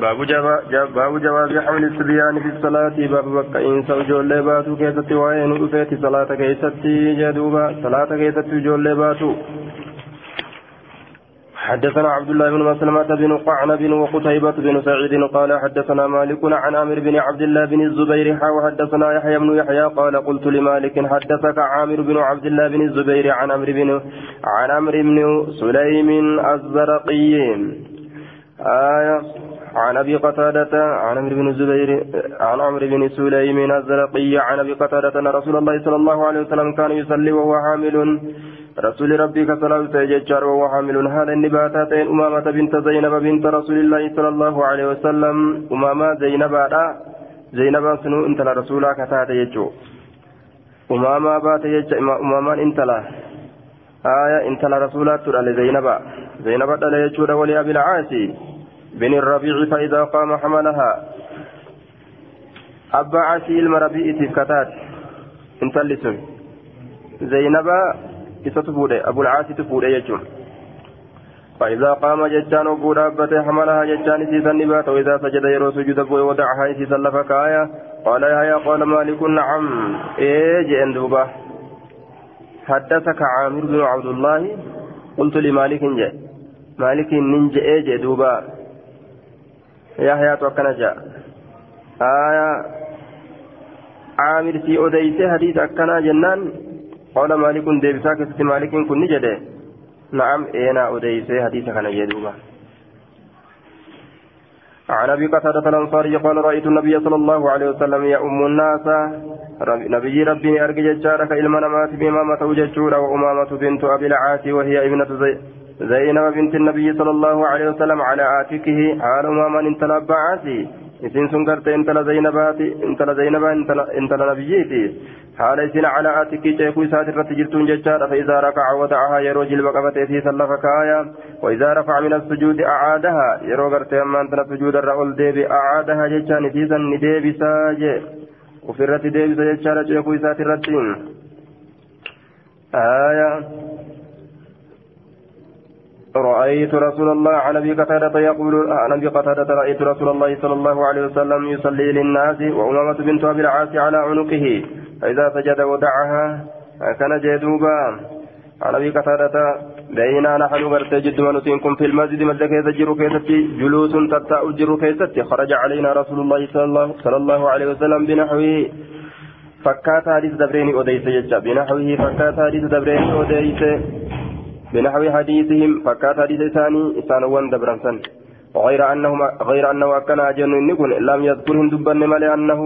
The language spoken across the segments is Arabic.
باب جواز حمل الصبيان في الصلاة. باب بقى إنسان جول باتو كيستي وين رفيت صلاة كيستي جدوبا. صلاة كيستي جول باتو. حدثنا عبد الله بن مسلمة بن قعنب وقتيبة بن سعيد قال حدثنا مالك عن عامر بن عبد الله بن الزبير وحدثنا يحيى بن يحيى قال قلت لمالك حدثك عامر بن عبد الله بن الزبير عن عمرو بن عن عمرو بن سليم الزرقي. آية عن أبي قتادة عن عمرو بن الزبير عن عمرو بن سليم الزرقي عن أبي قتادة أن رسول الله صلى الله عليه وسلم كان يصلي وهو حامل. رسول ربي كصلاة تججار وهو حامل. هذا النباتات أمامة بنت زينب بنت رسول الله صلى الله عليه وسلم. أمامة زينب زينب سنو انت رسولا كتات يجو. أمامة بات يجو أمامة انت آية انت رسولات ترى زينب زينب لا يجو ولي أبي العاسي بن الربيع فإذا قام حملها. أبا عاسي المربيع تفكتات انت اللي زينب isatu fuudhe abulcaasitu fuudhe jechuun فإذا قام جتان أبو دابته حملها جتان سيسا نبات. وإذا سجد يرو سجد أبو ودعها سيسا لفكايا قال يا قال مالك نعم. إيه جئن دوبا. حدثك عامر بن عبد الله. قلت لمالك جاء مالك ننج إيه جئ دوبا. يا حياة وكنا جاء آية عامر سي أديسي حديث أكنا جنان قال مالك ديبسا كست مالك كن نجده نعم اينا اوديسي حديث كان يدوبا عن ابي قتادة الانصاري قال رايت النبي صلى الله عليه وسلم يؤم الناس نبي ربي ارجع جارك إلى نمات بامامة وججورا وامامة بنت ابي العاص وهي ابنة زي زينب بنت النبي صلى الله عليه وسلم على عاتقه حال اماما انتلب عاسي isin sun garte intala zaynabaati intala zaynabaa intala nabiyyiiti haala isin calaa atikii ceekuu isaati irratti jirtuun jechaadha faidaa rakaca wada'ahaa yeroo jilba qabatee fi sallafa kaaya waidaa rafaca min assujuudi acaadaha yeroo gartee ammaan tana sujuudarra ol deebi acaadaha jechaan isiisan ni deebisaa je ufirratti deebisa jechaadha ceekuu isaati irratti aya رأيت رسول الله عن أبي قتادة يقول عن أبي قتادة رأيت رسول الله صلى الله عليه وسلم يصلي للناس وأمامة بنت أبي العاص على عنقه فإذا سجد ودعها كان جدوبا عن أبي قتادة بينا نحن غرت جد في المسجد مدك يزجر كيستي جلوس تبتاء الجر كيستي خرج علينا رسول الله صلى الله, صلى الله عليه وسلم بنحوه. فكات حديث دبرين أوديس جدا بنحوه فكات حديث دبرين أوديس. بنحو حديثهم فكات حديث ثاني إسانوان دبرنسن غير أنهم غير أنه أكن أجن نكون لم يذكرهم دبن ملي أنه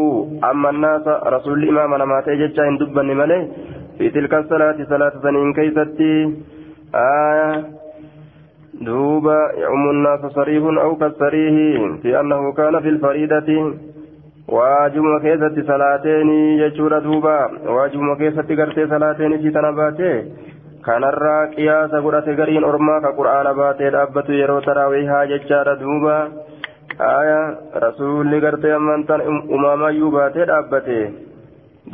أما الناس رسول الإمام أنا ما تجد دبن ملي في تلك الصلاة صلاة سنين كيستي. آية. دوبا يعم الناس صريح أو كالصريح في أنه كان في الفريدة. واجب كيست صلاتين يجور دوبا. واجب كيست قرتي صلاتين في تنباتي. Kanarraa qiyaasa godhate gariin ormaa ka qur'aana baatee dhaabbatu yeroo taraawihaa jechaadha duuba aya rasuulli gartee ammantan umaamayyuu baatee dhaabbate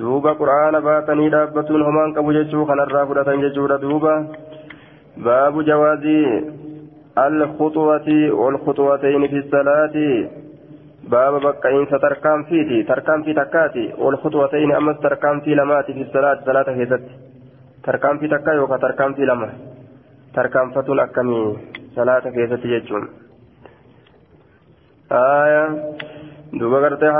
duuba qur'aana baatanii dhaabbatuun homaan qabu jechuu kanarraa fudhatan jechuudha duuba baabu jawaazii alkhuxuwati walkhuxuwatayni fi salaati baaba baqqa'iinsa tarkaanfiiti tarkaanfii takkaati walkhuxuwatayni ammas tarkaanfii lamaati fi salaati salaata keessatti tarkaanfii takka yookaan tarkaanfii lama tarkaanfatuun akkamii salaata keessatti jechuun duuba gartee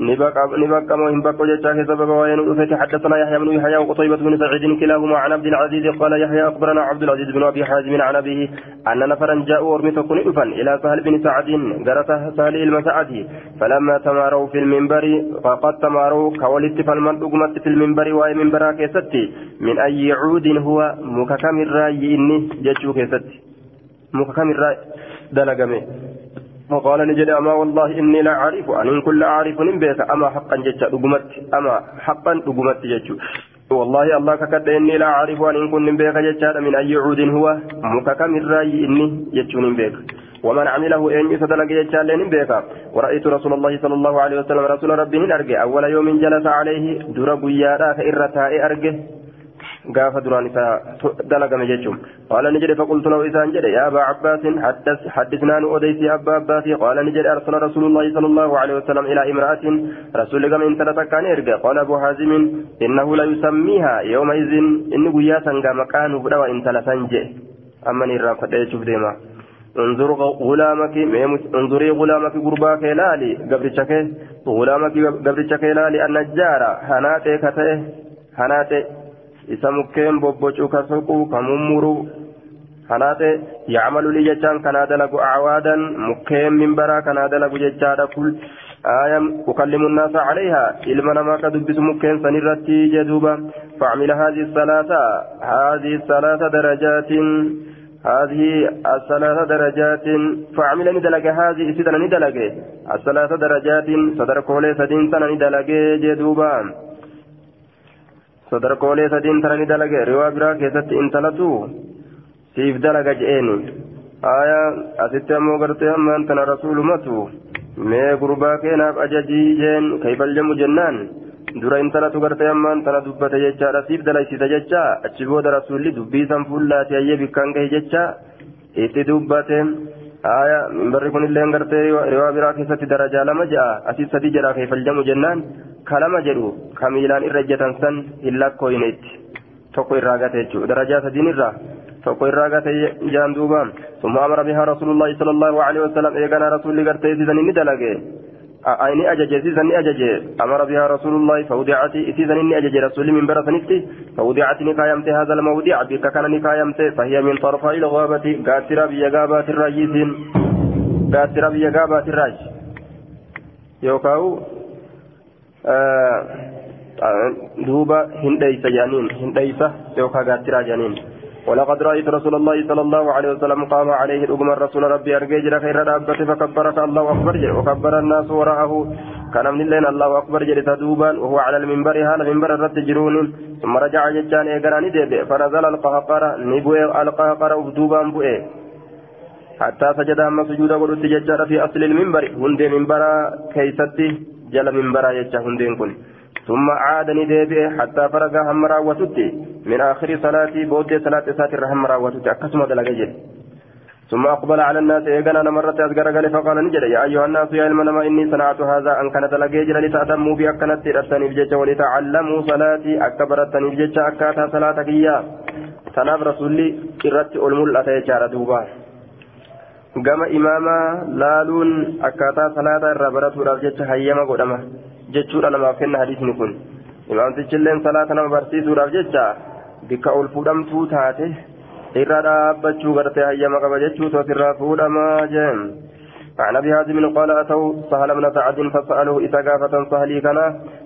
نبقى مهم بقى جاء كذب وين وفيت حدثنا يحيى بن يحيى وقطيبة بن سعيد كلاهما عن عبد العزيز قال يحيى أخبرنا عبد العزيز بن أبي حازم عن أبيه أن نفرا جاءوا ورمت كن إلى سهل بن سعد جرت سهل المسعدي فلما تماروا في المنبر فقد تماروا كولدت فالمن أقمت في المنبر وأي منبر كيستي من أي عود هو مككم الرأي إني جتشو كيستي مككم الرأي. دلقمي. فقال نجد أما والله إني لا أعرف أن كل أعرف بك أما حقا جتش أقمت أما حقا أقمت جتش. والله الله ككد إني لا أعرف أن كن بك جتش من أي عود هو؟ مككم الرأي إني جتشون بك ومن عمله إن يسدلق جتشالين بك ورأيت رسول الله صلى الله عليه وسلم رسول ربه أرجع. أول يوم جلس عليه درب ياراك إرتاء أرجع. قاف دران إسا دلق مججم قال نجد فقلت له إسان جد يا أبا عباس حدث حدثنا عن أديسي أبا عباس قال نجد أرسل رسول الله صلى الله عليه وسلم إلى امرأة رسول الله من ثلاثة كان يرجع قال أبو حازم إنه لا يسميها يومئذ إن قياسا قام كان بدأ وإن ثلاثا أما نرى فتأتي ديما انظر غلامك انظري غلامك غرباك لالي قبرتك غلامك قبرتك لالي النجار هناتي هناتي isa mukkeen bobbocuu ka soquu ka mummuruu kanaate yacmalu li jechaan kanaa dalagu acwaadan mukkeen minbaraa kanaa dalagu jechaadha kul آية أكلم الناس عليها إلما نما كدبس مكين سنرتي جدوبا فعمل هذه الثلاثة هذه الثلاث درجات هذه الثلاث درجات فعمل ندلق هذه سيدنا ندلق الثلاث درجات صدر كولي سدين سنة ندلق جدوبا sadarkoolee sadiin tana ni dalage. Riwaa biraa keessatti intalatu siif dalaga je'eeni aya asitti ammoo gartee ammaan tana rasuulumatu mee gurbaa keenaaf ajajii jeen kaybaljamu jennaan? Dura intalatu gartee ammaan tana dubbate jechaadha siif dalagsita jecha? Achi booda rasuulli dubbiisan fuullaati ayyee bikkaan gahe jecha? Itti dubbate aya minbarri kunillee gartee riwaa biraa keessatti darajaa lama ja'a asii sadii jedha kaybaljamu jennaan kalama jedhu kamiilaan irra ejjatan san hin lakkooyneetti tokko irraa gate jechuudha darajaa sadiin irraa tokko irraa gate jaan duuba summa amara bihaa rasuulullaahi sala allahu alehi wasalam eeganaa rasuulli gartee isiisan ajaje isiisan ni ajaje amara bihaa rasuulullaahi fawdicati isiisan inni ajaje rasuulli min bara sanitti fawdicati ni kaayamte haadha almawdica bikka kana ni kaayamte fahiya min tarfaa ilgaabati gaattira biyya gaabaatirraa yiisiin gaattira biyya gaabaatirraa yookaan دوبا هنديس جانين هنديسة يوكا قاترا جانين ولقد رأيت رسول الله صلى الله عليه وسلم قام عليه الأمم الرسول ربي أرجيجر خير رابطة فكبرك الله أكبر جل وكبر الناس وراءه. كان من الليل الله أكبر جل تدوبا وهو على المنبر هذا المنبر الرد جرون ثم رجع جتان إيقراني ديبي فنزل القهقرة نبوي القهقرة ودوبا بوئي حتى سجد أما سجود قلت ججار في أصل المنبر. هندي منبر كيستي جل منبرا يجا هندين كن. ثم عادني ديبئ حتى فرغ هم راوتتي من آخر صلاتي بود صلاة ساتر هم راوتتي أكسم دلقجل ثم أقبل على الناس إيقنا مرة أذكر قال فقال نجد. يا أيها الناس يا علمنا إني صنعت هذا. أن كان دلقجل لتأتموا بأكنت رتني بجج ولتعلموا صلاتي. أكبرتني بجج أكاتا صلاتك إياه. تناب رسولي. إرت الملأة يجار دوبا. gama imaamaa laaluun akkaataa salaataa irraa baratuudhaaf jecha hayyama jechuudha namaaf kenna hadiisni kun. Imaamtichilleen salaata nama barsiisuudhaaf jecha bikka ol fuudhamtuu taate irra dhaabbachuu gartee hayyama qaba jechuutu asirraa fuudhamaa jeen. عن ابي هازم قال اتوا سهل بن سعد فساله اذا قافة سهلي كان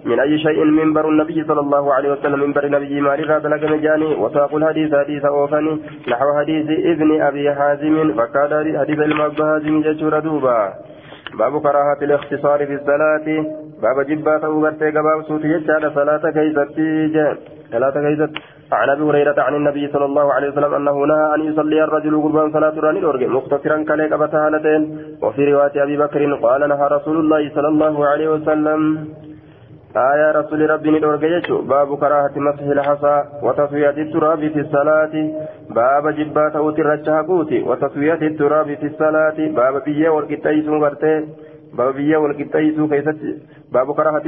من اي شيء منبر النبي صلى الله عليه وسلم منبر النبي ما لغا بلغ مجاني وساق الحديث حديث اوفني نحو حديث ابن ابي حازم فكاد حديث المعب هازم جشور دوبا باب كراهة الاختصار في الصلاة باب جبات وغرتي قباب صوت يجعل صلاة كيستي صلاة كيست عن أبي هريرة عن النبي صلى الله عليه وسلم أنه نهى أن يصلي الرجل قربان صلاة راني الورق مقتصرا كليك بتهالتين وفي رواية أبي بكر قال نهى رسول الله صلى الله عليه وسلم. آية رسول ربي يجو. باب كراهة مسح الحصى وتسوية التراب في الصلاة. باب جبات وترجها قوتي وتسوية التراب في الصلاة. باب بيه والكتايسون غرتي. باب بيه والكتايسون كيست باب كراهة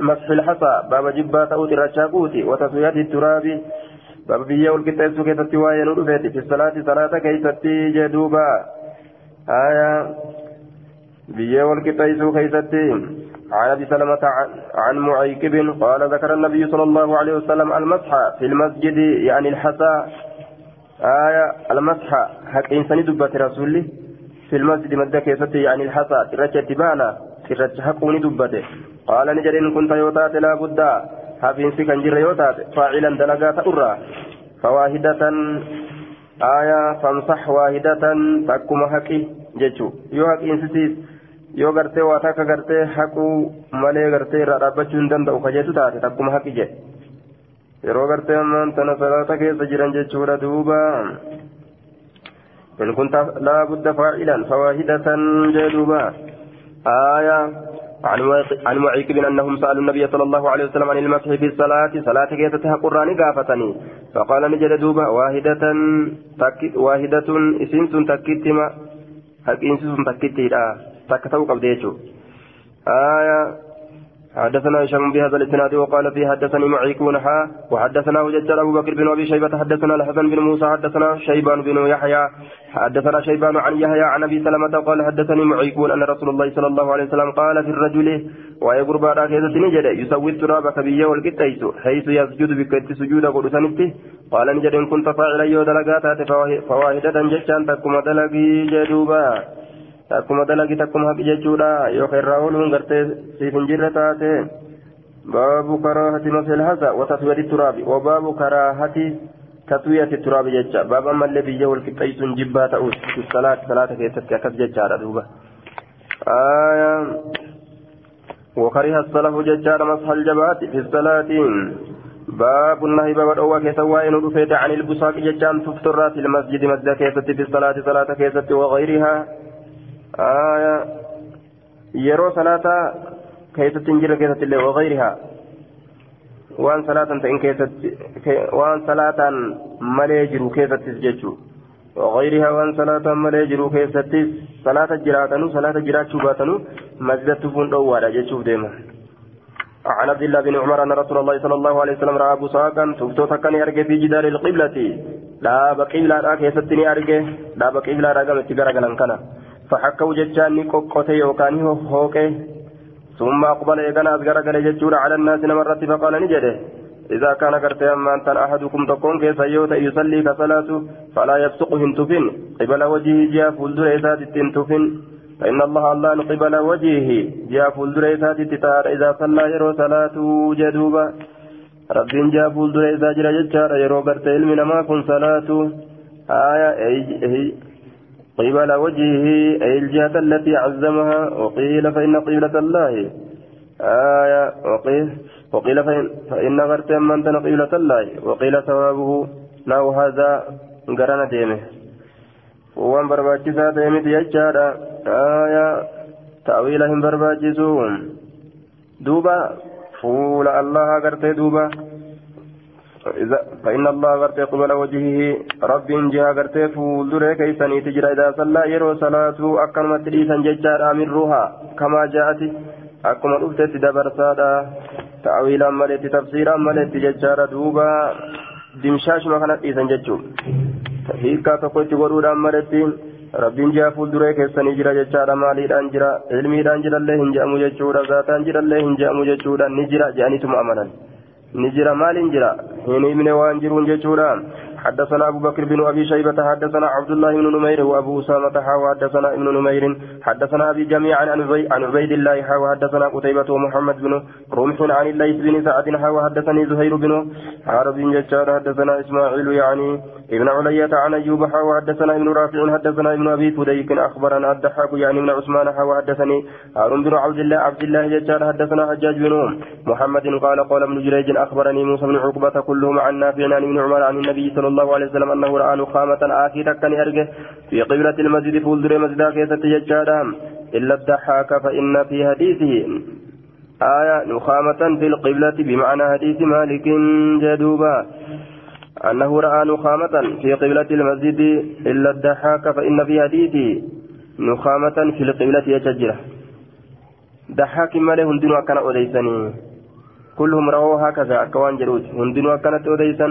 مسح الحصى باب جبات وترجها قوتي وتسوية التراب باب بيه والكتايسون كيست وايه ندفت في الصلاة صلاة كيست جدوبا آية بيه والكتايسون كيست عن أبي سلمة عن معيكب قال ذكر النبي صلى الله عليه وسلم المسح في المسجد يعني الحسى آية المسح حق إنسان دبت رسولي في المسجد مدك يستي يعني الحسى ترجع تبانا ترجع حقوني دبته قال نجر إن كنت يوتات لا بد حفين سكن جر يوتات فاعلا دلقات أرى فواحدة آية فامسح واحدة تكما حقي جيتشو يو حق waa takka gartee haquu malee gartee irraa dhaabbachuu hin danda'u kajeetu taate takkuma haqi jedhe yeroo gartee ammaan tana salaata keessa jiran jechuudha duuba إن كنت لا بد فاعلا فواحدة جدوبا آية. عن معيق أنهم سألوا النبي صلى الله عليه وسلم عن المسح في الصلاة. صلاة كيستها قرآن قافتني. فقال نجد دوبا واحدة تك واحدة إسنس تكتما إنس تكتما تكتو قبديتو آية. حدثنا هشام بهذا الإسناد وقال فيه حدثني معيكون حا وحدثنا وجدر أبو بكر بن أبي شيبة حدثنا الحسن بن موسى حدثنا شيبان بن يحيى حدثنا شيبان عن يحيى عن أبي سلمة قال حدثني معيكون أن رسول الله صلى الله عليه وسلم قال في الرجل ويقرب على كيسة نجد يسوي التراب كبيه والكتيس حيث يسجد بكت سجود قدسانته قال نجد إن كنت فاعلا يودلقات فواحدة جشان تكما دلقي جدوبا. Takkuma dalagi takkuma haqi jechuudha yookaan irraa ooluun gartee siif hin jirre taate baabu karaahati masel hasa wataswiyati turaabi wabaabu karaahati taswiyati turaabi jecha baaba ammallee biyya wal qixxeessuun jibbaa ta'us salaata salaata keessatti akkas jechaadha duuba وكره السلف ججار مسح الجبات في الصلاة باب النهي باب الأوى كيسوا رفيت عن البساق ججان تفترات المسجد مسجد كيست في الصلاة صلاة كيست وغيرها yeroo salaataa keessatti hin jirre keessatti illee wagayrihaa waan salaatan ta'in keessatti waan salaataan malee jiru keessattis jechuu wagayrihaa waan salaataan malee jiru keessattis salaata jiraatanu salaata jiraachuu baatanu masjidatti fuun dhoowwaadha jechuuf deema عن عبد الله بن عمر ان رسول الله صلى الله عليه وسلم راى بصاقا تبتو تكني ارجع في جدار القبلة لا بقبلة لا كيستني ارجع لا بقبلة رقم اتجارة كان فحكوا جتان قوت يوكان هوكي ثم أقبل إيقنا أذكر قال جتور على الناس مرة فقال نجده. إذا كان قرت أما أنت أحدكم تكون كيف يصلي كصلاة فلا يبصق هنتفن قبل وجهه جاء فلدر إذات التنتفن فإن الله الله قبل وجهه. جاء فلدر إذات التتار إذا صلى يرو صلاة جدوبا رب جاء فلدر إذا جرى جتار يرو قرت علمنا ما كن صلاة. آية أي قبل وجهه أي الجهة التي عزمها. وقيل فإن قبلة الله. آية. وقيل وقيل فإن, فإن غرت من قبلة الله. وقيل ثوابه. ناو هذا قرن ديمه. وان برباجسا ديمت يجارا آية. تأويلهم برباجسون دوبا. فول الله غرت دوبا. فإن الله غرتي قبل وجهه رب جها غرتي فولدر كيسني تجرى إذا صلى يرو صلاته أكرم تريسا ججار أمرها كما جاءت أكما أفتت دبرسادا تأويلا ملت تفسيرا ملت ججار دوبا دمشاش ما كانت إيسا ججو maletti rabbiin ji'a fuulduree keessanii jira jechaadha maaliidhaan jira ilmiidhaan jirallee hin je'amu jechuudha zaataan jirallee hin je'amu jechuudha ni jira je'anituma amanan ni jira maaliin jira hin himne waan jiruun jechuudha حدثنا أبو بكر بن أبي شيبة حدثنا عبد الله بن نمير وأبو أسامة حاوى حدثنا ابن نمير. حدثنا أبي جميعا عن عبيد الله حاوى حدثنا قتيبة ومحمد بن رمح عن الليث بن سعد حاوى حدثني زهير بن عرب ججار حدثنا إسماعيل يعني ابن علية عن أيوب حاوى حدثنا ابن رافع حدثنا ابن أبي فديك أخبرنا الدحاك يعني ابن عثمان حاوى حدثني هارون بن عبد الله عبد الله ججار حدثنا حجاج بن محمد قال قال ابن جريج أخبرني موسى بن عقبة كلهم عن نافع عن ابن عمر عن النبي صلى الله عليه وسلم أنه رأى نخامة آخي تكني أرجه في قبلة المسجد فولدر مسجد كيسة ججارا إلا الضحاك فإن في حديثه آية نخامة في القبلة بمعنى حديث مالك جدوبا. أنه رأى نخامة في قبلة المسجد إلا الضحاك فإن في حديثه نخامة في القبلة يججرة. ضحاك ماله هندن وكان أوليسني كلهم رووا هكذا أكوان جلوس هندنوا كانت أوديسا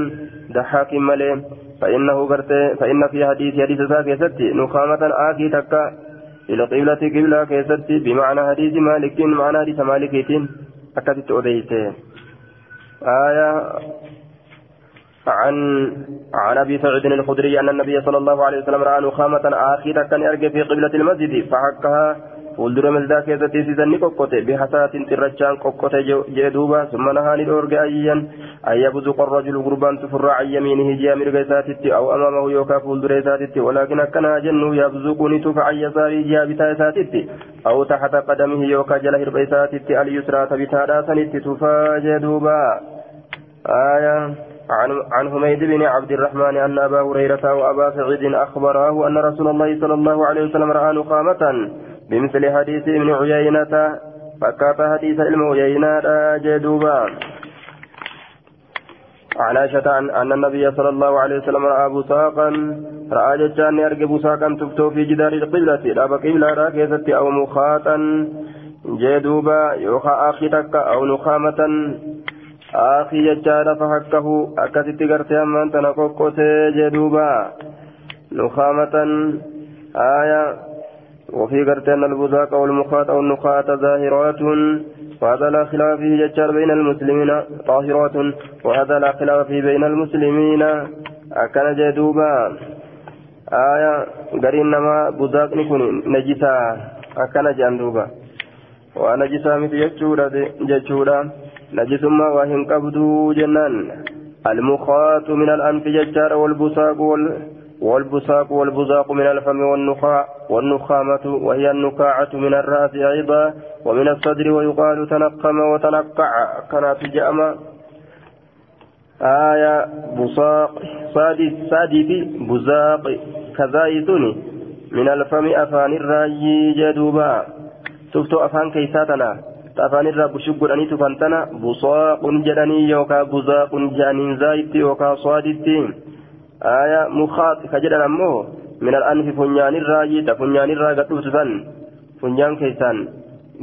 دحاك ملي فإنه برتي فإن في حديث حديث ذاك يستي نخامة آكي تكا إلى قبلة قبلة كيستي بمعنى حديث مالك معنى حديث مالكيتين أكدت أوديسي آية عن عن ابي سعيد الخدري ان النبي صلى الله عليه وسلم راى نخامه آخي تكا يرجع في قبلة المسجد فحكها bihasaatiin xirrachaan qoqqote jee duuba summa nahaani dhoorge ayyan ayya buzuqa rajulu gurbaan tufurraa ayyamiinihi ji'a mirga isaatitti aw amamahu yookaa fuuldura isaatitti walaakin akkanaa jennu yabzuqu ni tufa ayya saarii ji'a bitaa isaatitti aw taxata qadamihi yookaa jala hirba isaatitti alyusraata bitaadhaa sanitti tufaa jee duuba آية عن عن حميد بن عبد الرحمن أن أبا هريرة وأبا سعيد أخبراه أن رسول الله صلى الله عليه وسلم رأى نقامة بمثل حديث ابن عيينة. فكات حديث المويينا جدوبا. عن عائشة أن النبي صلى الله عليه وسلم رأى بساقا رأى جتان يرجى بساقا تفتو في جدار القبلة. لا بقبلة راكزة أو مخاطا. جدوبا يوخى آخي أو نخامة آخي جتان فحكه أكست قرتي أمان تنقوقت جدوبا نخامة آية وفي قرتين البزاق والمخاط أو النخاة ظاهرات وهذا لا خلاف فيه ججار بين المسلمين طاهرات وهذا لا خلاف فيه بين المسلمين أكن جدوبا آية قرين نما بزاق نكون نجسا أكن جندوبا ونجسا مثل ججورا نجسما وهن قبدو جنان. المخاط من الأنف ججار والبساق وال والبساق والبزاق من الفم والنخاع والنخامة وهي النكاعة من الرأس أيضا ومن الصدر ويقال تنقم وتنقع. كانت جأم آية بصاق صادي صادي بزاق كذايتني من الفم أفان الرأي جدوبا. تفتو أفان كيساتنا. أفان الرا بشق أني تفنتنا بصاق جدني يوكا بزاق جانين زايت يوكا صادتين آية مخاط كجدن أمه من الأنف فنيان الراجي تفنيان الراجي تفسسن فنيان كيسان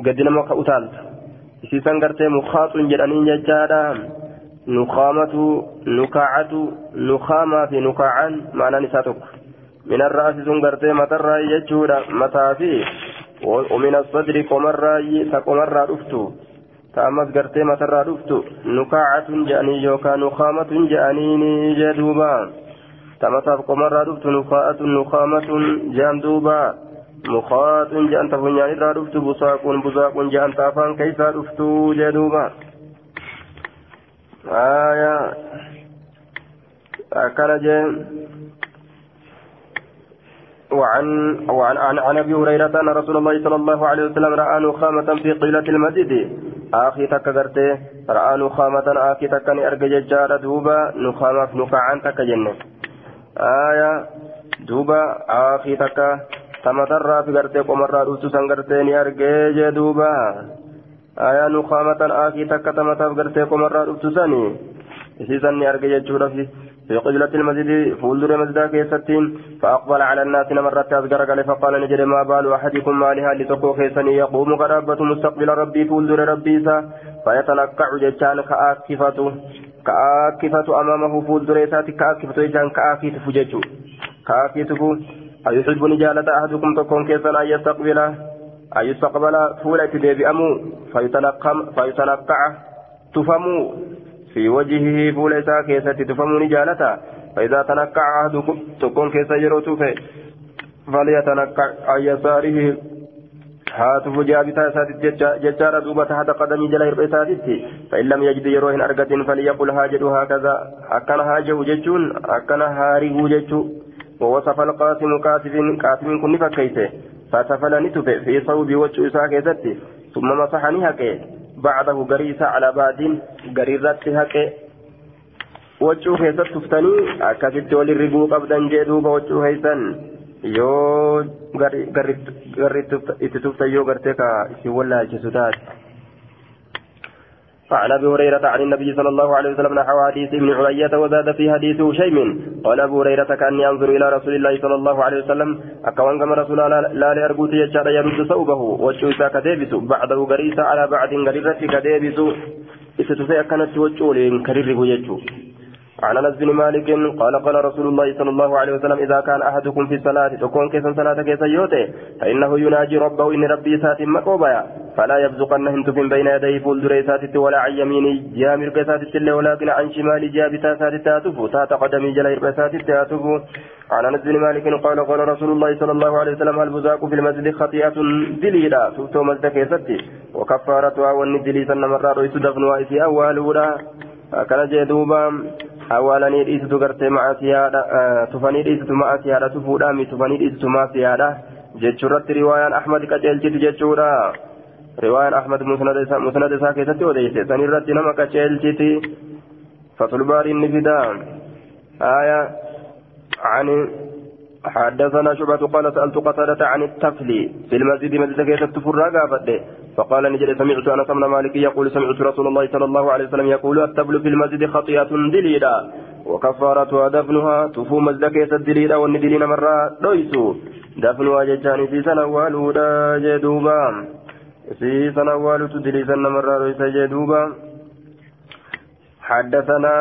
قد نمك أتالت isiisan gartee mukaaxun jedhaniin jechaadha nukaamatu nukaacatu nukaamaa fi nukaacaan ma'anaan isaa tokko minarraa asisun gartee matarraa jechuudha mataa fi ومن الصدر قمرا تقمرا دفتو تأمس قرتي مترا دفتو نكاعة جأني يوكا نخامة جانيني جدوبا تمساف قمر رفت نخاءة نخامة جأن دوبا. مخاءة جأن تفنيان را رفت بساق بساق جأن تافان كيسا رفت جدوبا آية. أكل جان وعن وعن عن, عن أبي هريرة أن رسول الله صلى الله عليه وسلم راى نخامه في قيله المسجد. آخي تكغرته راى نخامه آخي تكني ارجع جار دوبا نخامة نخاعان تكجنه آية دوبا آخي تكا تمترى في قرتي قمرى دوسو سنقرتي نيارجي جي دوبا. آية نخامة آخي تكا تمترى في قرتي قمرى دوسو سني إسيسا نيارجي جي في في قبلة المسجد فولدر مسجد كيستين فأقبل على الناس مرة أصغر قال فقال نجد ما بال أحدكم مالها لتقو خيسني؟ يقوم قرابة مستقبل ربي فولدر ربي فيتنقع جتان كآكفته كآكفة أمامه فولدر إساتي كآكفة جان كآكفة ججو كآكفة أيحب نجالة أحدكم تكون كيسا أن يستقبل؟ أن يستقبل فولة فيتنقم فيتنقع تفمو. في وجهه فولة كيسة تفمو نجالة فإذا تنقع أحدكم تكون كيسا يروتو فليتنقع عن يساره. هاتف جابتا ساتت ججارة دوبة تحت قدمي جل هرب ساتت فإن لم يجد يروهن أرقة فليقل هاجد هكذا. أكن هاجه ججون أكن هاريه ججو. ووصف القاسم كاتب كاتب كن فكيته فسفلني تفي في صوب وجه إساء ثم مسحني هكي. بعده قريسة على بعد قريرت هكي وجه كيست تفتني أكثت وللرقوق أبدا جدوب وجه هيسن yoo garri itti tuftan yoo gartee ka isin عن أبي هريرة عن النبي صلى الله عليه وسلم نحو حديث ابن علية وزاد في حديث شيم. قال أبو هريرة كأني أنظر إلى رسول الله صلى الله عليه وسلم. أكوان كما رسول لا لأرجوت يجعل يرد ثوبه. وجوسا كديبس. بعده غريسا على بعد غريرة كديبس. إذا كانت وجولين كرير يجو عن انس بن مالك قال قال رسول الله صلى الله عليه وسلم اذا كان احدكم في الصلاة تكون كيسا صلاة كيسا يوتي فإنه يناجي ربه إن ربي سات مقوبا فلا يبزقن هنت بين يديه فول دريسات ولا عن يمينه جامر كيسات ولكن عن شمال جابتا سات تاتف تات قدمي جلير كيسات تاتف عن انس بن مالك قال قال رسول الله صلى الله عليه وسلم البزاق في المسجد خطيئة دليلا سوتو مسجد كيستي. وكفارتها والندلي سن مرات يتدفنها في اولها akkana jee duuba awwaalanii dhiisitu gartee macaasiyaadha tufanii dhiisitu macaasiyaadha tufuudhaami tufanii dhiisitu maasiyaadha jechuurratti riwaayaan ahmad qaceelchitu jechuudha riwaayaan ahmad musnad isaa keessatti odeyse sanirratti nama qaceelchiti fasulbaariin ni fida aya عن حدثنا شعبة قال سألت قتادة عن التفل في المسجد مسجد كيف تفرى قافته فقال نجد سمعت أنس بن مالك يقول سمعت رسول الله صلى الله عليه وسلم يقول التفل في المسجد خطيئة دليلا. وكفارتها دفنها تفو مسجد كيف دليلا والندلين مرة ليسوا دفنها ججان في سنة والودا جدوبا. في سنة والودا دليلا مرة ليس جدوبا. حدثنا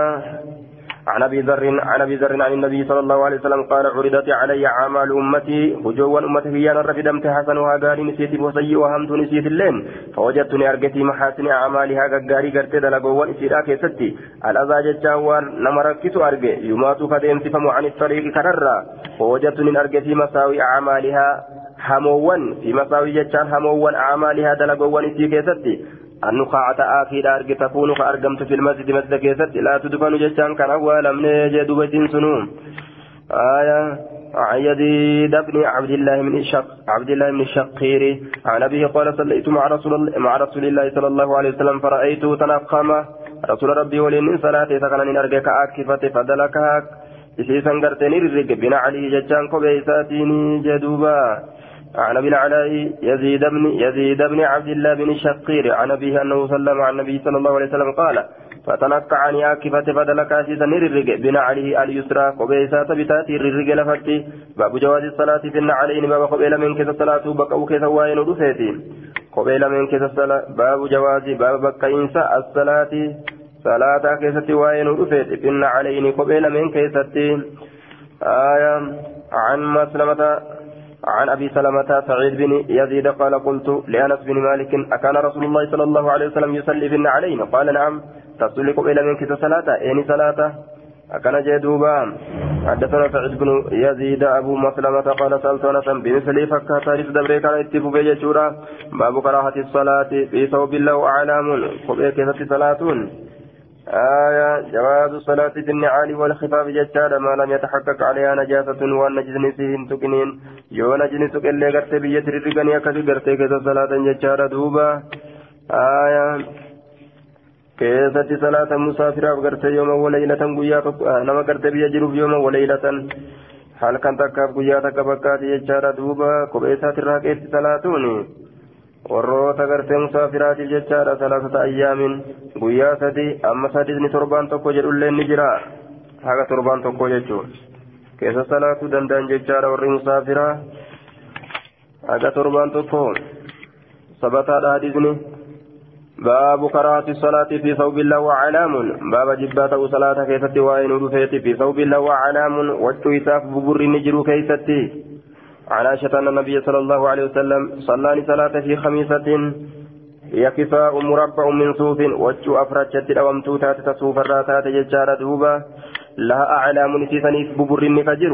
عن أبي ذر عن أبي ذر عن النبي صلى الله عليه وسلم قال عرضت علي اعمال امتي هجوا امتي هي رفدمت حسنها قال نسيت وسيئها همت نسيت اللين فوجدتني ارجتي محاسن اعمالها قاري قرت دلقوا اسيرا كيستي. الأذى جتاوان نمركت ارجي يمات كديم تفهم عن الطريق كررا. فوجدتني ارجتي مساوي اعمالها هموان في مساوي جتان هموان اعمالها دلقوا اسيرا كيستي. النقاعة آخر أرجع تكون كأرجمت في المسجد مسجد كيست لا تدفن جشان كان أول من جدوبة سنوم. آية عن يزيد عبد الله من الشق عبد الله من الشقير. عن أبيه قال صليت مع رسول مع رسول الله صلى الله عليه وسلم فرأيته تنقم. رسول ربي ولين صلاة سكن أرجع كأكفة فدلكها إسيسا قرتني الرق بنا علي جشان كبيساتيني جدوبا. عن أبي العلاء يزيد بن يزيد بن عبد الله بن الشقير عن أبيه أنه سلم عن النبي صلى الله عليه وسلم قال فتنقع عن ياكفة فدلك عزيزا نررق بنا عليه اليسرى قبيسا تبتاتي الررق لفتي باب جواز الصلاة في النعلين باب قبيل من كذا الصلاة بقوا كذا وين رفيتي قبيل من كذا الصلاة باب جواز باب بكينسا الصلاة صلاة كيست وين رفيتي في النعلين قبيل من كيست آية عن مسلمة عن أبي سلمة سعيد بن يزيد قال قلت لأنس بن مالك أكان رسول الله صلى الله عليه وسلم يصلي في النعلين؟ قال نعم. تصلي إلى منك صلاة يعني صلاة أكن جدوبا حدثنا سعيد بن يزيد أبو مسلمة قال سألت أنس بمثل فكا تاريخ دبري كان اتفو بيجورا باب كراهة الصلاة؟ في ثوب الله أعلام. قبل كيف صلاة آية جواز الصلاة في النعال والخفاف جتار ما لم يتحقق عليها نجاسة والنجس فيهن تكنين يو نجس تكن لغرت بيت رقني أكد غرت كذا صلاة جتار دوبا آية salaata musaafiraaf gartee yooma walaylatan guyyaa tokko nama gartee biyya jiruuf yooma walaylatan halkan takkaaf guyyaa takka bakkaati jechaadha duuba kophee isaatirraa qeessi salaatuuni warroota gartee musaafiraatiif jechaadha salaasata ayyaamin. Guyyaa sadi amma sadisni torbaan tokko jedhulleen ni jira. Haga torbaan tokko jechuun keessa salaatuu danda'an jechaadha warri musaafiraa haga torbaan tokko sabataadha hadisni baabu karaati salaati fi sawbilla waa calaamun. Baaba jibbaa ta'uu salaata keessatti waa'ee nu dhufeeti fi sawbilla waa calaamun wachuu isaaf buburri ni jiru keessatti. عن عائشة أن النبي صلى الله عليه وسلم صلى صلاة في خميسة هي كفاء مربع من صوف وجه أفرجت الأوامتو تات تصوف الراتات ججارة دوبا. لها أعلام نسيسني ببرين فجر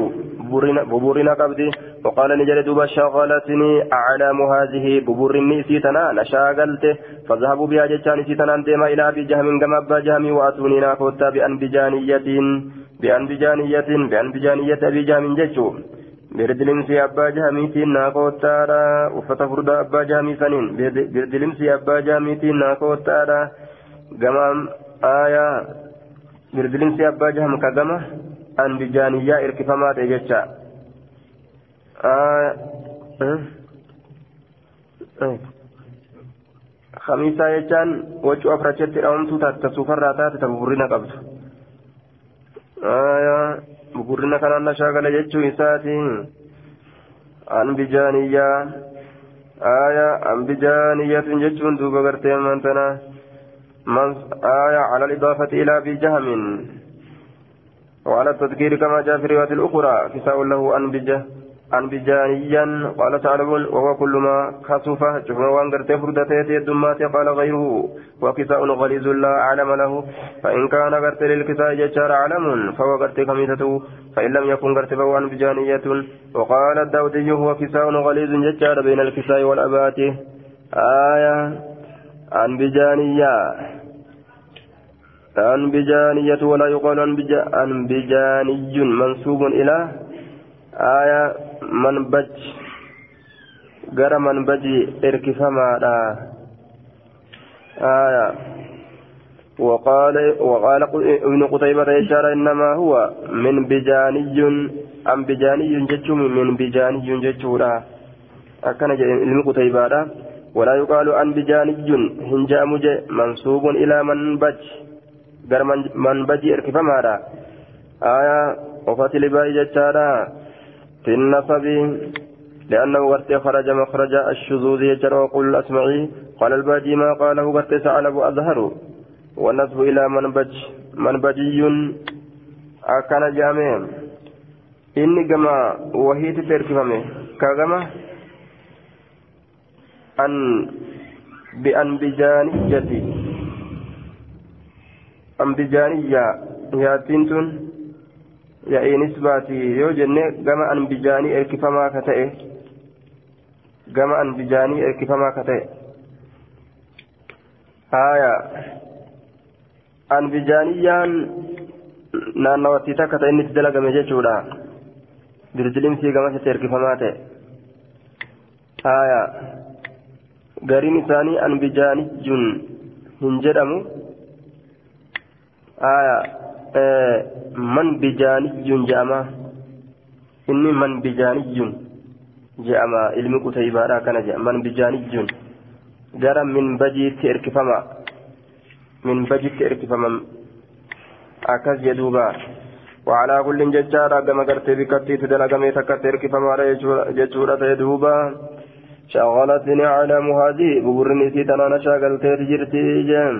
ببرين قبدي وقال نجل دوبا شغلتني أعلام هذه ببرين نسيتنا. نشاغلت. فذهبوا بها ججان نسيتنا. ديما إلى أبي جهم كما أبا جهم وأتوني ناكوتا بأنبجانية بأنبجانية بأنبجانية أبي جهم ججو. Birdilimsi abbaa jahamiitiin naa koottaadha uffata furdaa abbaa jahamii saniin birdilimsi abbaa jahamiitiin naa koottaadha gama aayaa birdilimsi abbaa jaham ka gama anbijaaniyyaa irkifamaa ta'e jecha khamiisaa jechaan wachuu afrachetti dhawamtuu taate tasuufarraa taate ta buburrina qabdu aayaa bukurrina kanaan na shaagala jechuu isaati anbijaaniyyaa aya anbijaaniyyatin jechuun duuba gartee mantana aya على الإضافة إلى أبي جهم وعلى التذكير كما جاء في الرواية الأخرى كساء له أنبجه أنبجانيا قال تعلمون وهو كل ما خسف شوفنا وان قرتي فردتي الدمات قال غيره وكساء غليظ لا أعلم له فإن كان قرتي للكساء ججار علم فهو قرتي خميسته فإن لم يكن قرتي فهو أنبجانية وقال الداودي هو كساء غليظ ججار بين الكساء والأبات. آية أنبجانية أنبجانية ولا يقال أنبجاني منسوب إلى آية منبج gara manbaji erkifamaadha آية وقال وقال ابن قتيبة إشارة إنما هو من بجاني أنبجاني جتشو من بجاني جتشورا أكن علم قتيبادا ولا يقال أنبجاني هنجامج منصوب إلى منبج غير منبج إركفمارا آية وفتل باي جتشارا في النصب لأنه ورث خرج مخرج الشذوذ يجر وقل الأسمعي قال الباجي ما قاله ورث ثعلب أظهر والنصب إلى منبج منبجي. أكان جامع. إني كما وهيت تركفمه كما أن بأنبجانية. أنبجانية. يا تنتن يا إنسباتي يو جنة كما أنبجاني إركفما كتئه gama an bijaanii erkifamaa ka ta'e haya an bijaaniyyaan naannawattii takka ta'e inni itti dalagame jechuudha dirdilimsii gamasitti erkifamaa ta'e haya gariin isaanii an bijaanijjun hin jedhamu haya man bijaanijjun jedhama inni man bijaanijjun je'ama ilmi qutaybaadha kana je'a man bijaanijjun gara min bajiitti erkifama min bajitti erkifama akkas jedhuuba وعلى كل ججارة كما قرت بكتي تدلقمي تكت اركفما ججورة يدوبا شغلتني على هذه بورني سيتنا نشاغلت تجرتي جم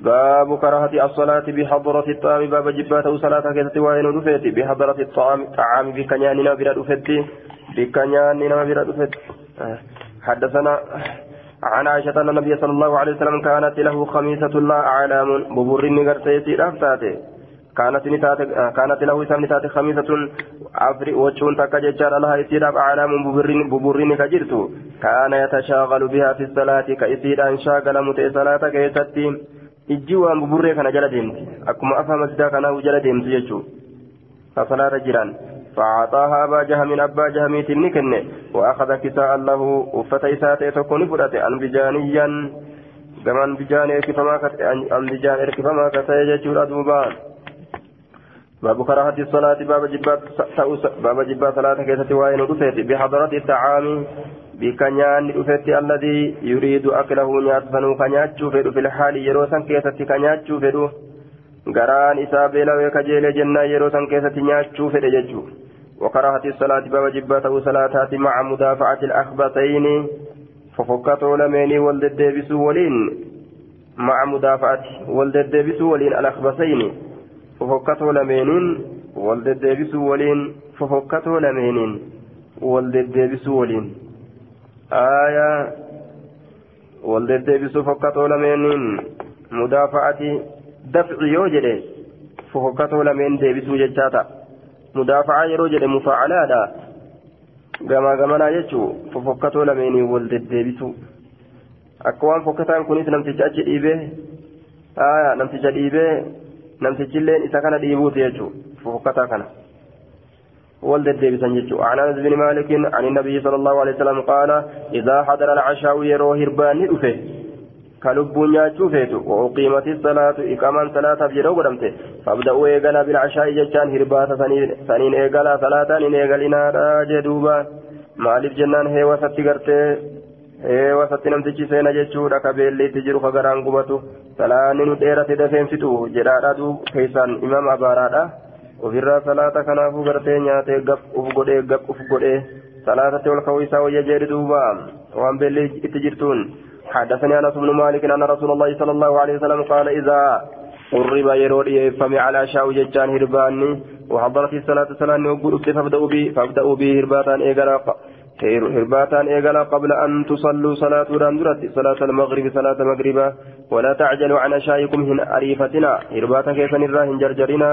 باب كراهة الصلاة بحضرة الطعام. باب جباته صلاة كيست وين رفيت بحضرة الطعام طعام بكنياننا بلا رفيت بكنياننا بلا رفيت حدثنا عن عائشة أن النبي صلى الله عليه وسلم كانت له خميسة لا أعلام. ببرني قرتيتي رفتاته كانت نتات كانت له سم نتات خميسة. أفري وجهون تكا ججار لها إسيراب أعلام ببرين ببرين كجرت كان يتشاغل بها في الصلاة. كإسير أن شاغل متئ صلاة كيستي ijji waan buburree kana jala deemti. Akkuma afa masjidaa kanaa jala deemti jechuu fasalaata jiran فأعطاها أبا جهم أبا جهميت نكن وأخذ كساء له أفت إساءة تكون فرأت أنبجانيا كما أنبجان إركفما أنبجان إركفما كسيجة دوبا باب كراهة الصلاة باب جبات باب جبات صلاة كيسة وين بحضرة الطعام بكنيان رفت الذي يريد أكله نياتفنو كنياتشو فدو في الحال يروسا كيسة كنياتشو فدو غران إسابيلا وكجيل جنة يروسا كيسة نياتشو فدو ججو وكراهة الصلاة باب جباته صلاتات مع مدافعة الأخبطين ففكتوا لميني والددبسوا ولين مع مدافعة والددبسوا ولين الأخبطين ففكتوا لمينين والددبسوا ولين ففكتوا لمينين والددبسوا ولين آية والددبسوا فكتوا لمينين مدافعة دفع يوجد ففكتوا لمين ديبسوا ججاتا مدافعة يروجد مفاعلادا gama gamanaa jechuun fofokkatoo lameenii wal deddeebisu akka waan fokkataan kunis namticha achi dhiibee aya namticha dhiibee namtichilleen isa kana dhiibuuti jechuun fofokkataa kana ولد بسن جتشو عن انس بن مالك عن النبي صلى الله عليه وسلم قال اذا حضر العشاء يرو هربان دفه كلب نياتشو فيتو واقيمت الصلاه اقاما صلاه بجرو قدمت فابداوا ايغلا بالعشاء جتشان هربات سنين ايغلا صلاه ان ايغلنا جدوبا مالف جنان هي وسط غرتي ee wasatti namtichi seena jechuudha ka beelliitti jiru ka garaan gubatu salaanni nu dheerate dafeensitu jedhaadha duu keessaan imama abaaraadha Ofirraa salaata kanaafuu gartee nyaatee gaf uf godhee gaf uf godhee salaatatti ol ka'uu isaa wayya jedhe duuba. Waan beelli itti jirtuun. حدثني انس بن مالك ان رسول الله صلى الله عليه وسلم قال اذا قرب يرودي فمي على شاو ججان هرباني وحضرت الصلاة صلاة وقل فابدأوا به فابدأوا به هرباتان إيقلا هرباتان إيقلا قبل أن تصلوا صلاة راندرت صلاة المغرب صلاة المغرب ولا تعجلوا عن أشائكم هن أريفتنا هرباتا كيف نراهن جرجرنا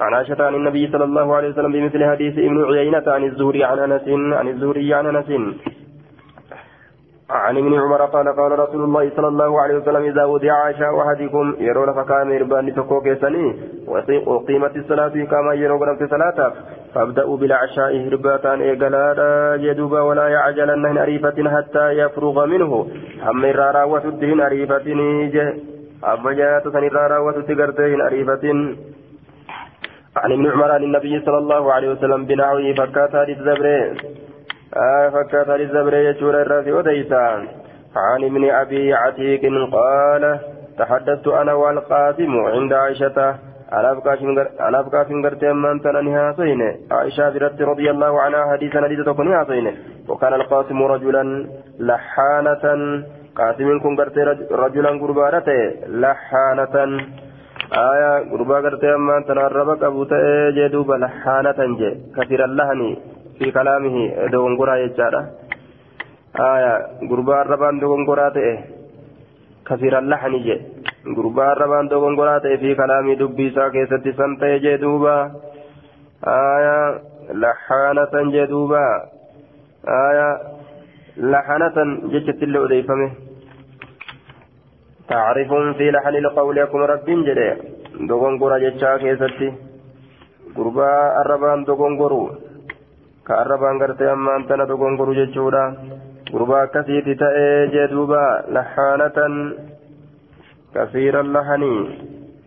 عن عائشة عن النبي صلى الله عليه وسلم بمثل حديث ابن عيينة عن الزهري عن أنس عن الزهري عن أنس. عن ابن عمر قال قال رسول الله صلى الله عليه وسلم إذا وضع عشاء أحدكم يرون فكان يربان تكو كيسني وقيمت الصلاة كما يرون في صلاة فابدأوا بالعشاء هرباتان إيقالا جدوبا ولا يعجلن أريفة حتى يفرغ منه. أما الرارا وسدهن أريفة أما جاءت سنرارا وسد قرتهن أريفة عن ابن عمر عن النبي صلى الله عليه وسلم بنحوه فكات حديث زبري آه فكات حديث زبري يجور الراسي وديسان عن ابن أبي عتيق قال تحدثت أنا والقاسم عند عائشة. أنا أبقى في غرتي أمان تنانها سينة عائشة برت رضي الله عنها حديثا حديث تكونها سينة وكان القاسم رجلا لحانة. قاسم كن رجلا قربانته لحانة. آية قربا غرتي أمان تنربك أبو تأي جدوب لحانة جي كثير اللهن في كلامه دونغورا يجارة آية قربا ربان دونغورا تأي كثير اللحن جي gurbaa arrabaan dogongoraa ta'e fi kalaamii dubbii isaa keessatti san ta'e jee duuba aayaa laxaanatan jee duuba aayaa laxanatan jechatti illee odeeffame tacrifuun fi laxani lqawli akkuma rabbiin jedhe dogongora jechaa keessatti gurbaa arrabaan dogongoru ka arrabaan gartee ammaan tana dogongoru jechuudha gurbaa akkasiiti ta'ee jee duuba laxaanatan كثير اللحن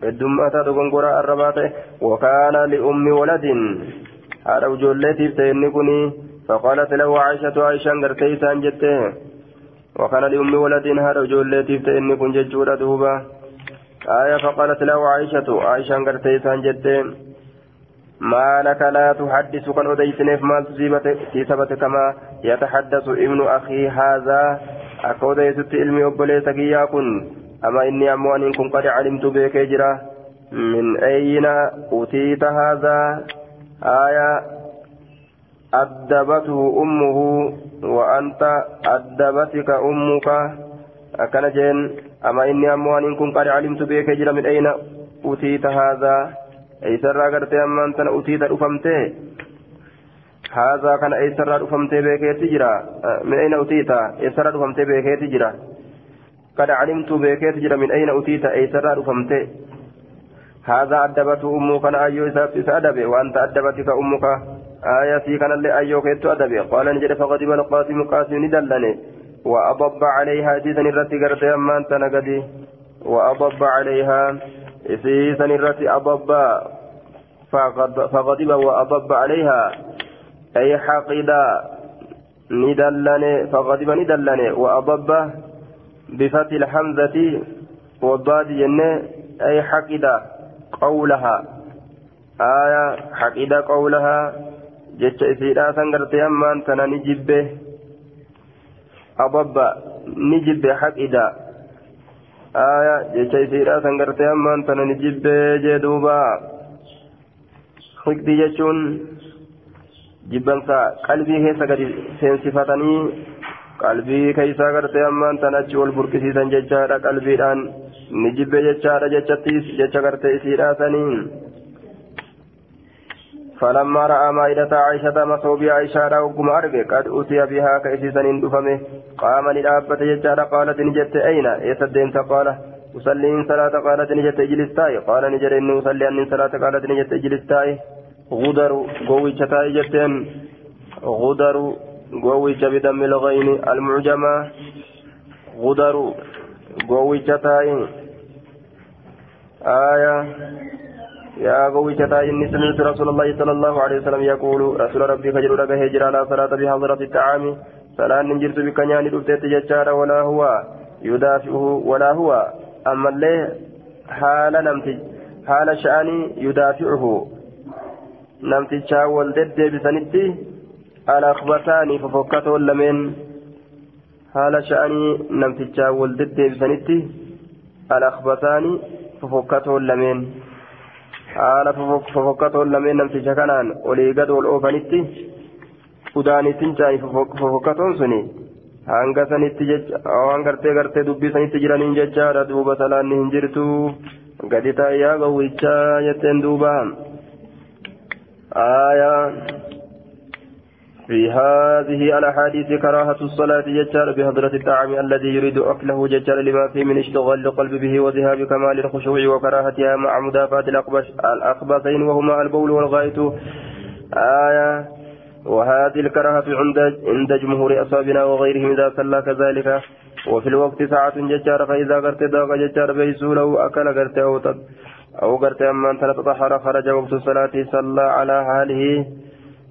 الدمة دغنغورا الرباطة وكان لأم ولد هذا وجولتي بتينكني فقالت له عائشة عائشة غرتيسان جته وكان لأم ولد هذا وجولتي بتينكن ججورا دوبا آية فقالت له عائشة عائشة غرتيسان جته ما لك لا تحدث كان أديسنف ما تصيبت كما يتحدث ابن أخي هذا. أكوديست علمي أبوليسك يا كن. أما إني أمو أن كن قد علمت بك جرا. من أين أوتيت هذا؟ آية أدبته أمه وأنت أدبتك أمك. أكن جين أما إني أمو أن كن قد علمت بك جرا من أين أوتيت هذا؟ أي سرى قرت أما أنت أوتيت أفهمته هذا كان أي سرى أفهمته بك تجرا من أين أوتيت؟ أي سرى أفهمته بك تجرا قد علمت بكيت جرى من أين أتيت أي سرار فمت هذا أدبته أمك. أنا أيو أدب وأنت أدبتك أمك. آية كان اللي أيو كيت أدب قال نجد فغضب القاسم قاسم ندلني. وأضب عليها جيدا الرتي قرت أما أنت نقدي. وأضب عليها إسيسا الرتي أضب. فغضب وأضب عليها. أي حقيدا ندلني فغضب ندلني. وأضب بفتح الحمزة والضاد جنة أي حقد قولها. آية حقد قولها. جتش إسيرا سنغرت أمان تنا نجب أضب نجب حقد آية جتش إسيرا سنغرت أمان تنا نجب جدوبا حقد جتشون jibbansa qalbii keessa gadi seensifatanii qalbii keeysaa gartee ammaan tan achi ol burqisiisan jechaadha qalbiidhaan ni jibbe jechaadha jechattiis jecha gartee isiidhaasaniin فلما رأى مائدة عائشة مصوب عائشة وقم أرجع قد أتي بها كأسيسن دفمه. قام للأبة يجار قالت نجت أين؟ يسدين قال أصلي صلاة قالت نجت اجلس تاي قال نجر إني أصلي أن صلاة قالت نجت اجلس تاي غدر قوي تاي جتين. غدر قويش بدم الغين المعجمة. غدر قويش تاين آية يا قويش تاين سمعت رسول الله صلى الله عليه وسلم يقول رسول ربي فجر لك هجر لا صلاة بحضرة الطعام. فلا ننجرت بك نياني دفتت ججار ولا هو يدافعه ولا هو. أما اللي حال نمتج حال شأني يدافعه. نمتج شاول دد بسنتي الأخبثان ففكتون لمن حال شأني نمتجا ولدت بسنتي الأخبثان ففكتون لمن حال ففكتون لمن نمتجا كانان ولي قد والأوفنتي tincaani fofokkatoon suni hanga sanitti jecha waan gartee gartee dubbii sanitti jiraniin jechaadha duuba salaanni hin jirtu gadi taayyaa gowwichaa jetteen duuba aayaa في هذه الأحاديث كراهة الصلاة ججار بحضرة الطعام الذي يريد أكله ججار لما فيه من اشتغال القلب به وذهاب كمال الخشوع وكراهتها مع مدافعة الأخبثين وهما البول والغاية آية. وهذه الكراهة عند عند جمهور أصحابنا وغيرهم إذا صلى كذلك. وفي الوقت ساعة ججار فإذا قرت ذاق ججار بيسوله أكل قرت أو قرت أما أنت تطهر خرج وقت الصلاة صلى على حاله.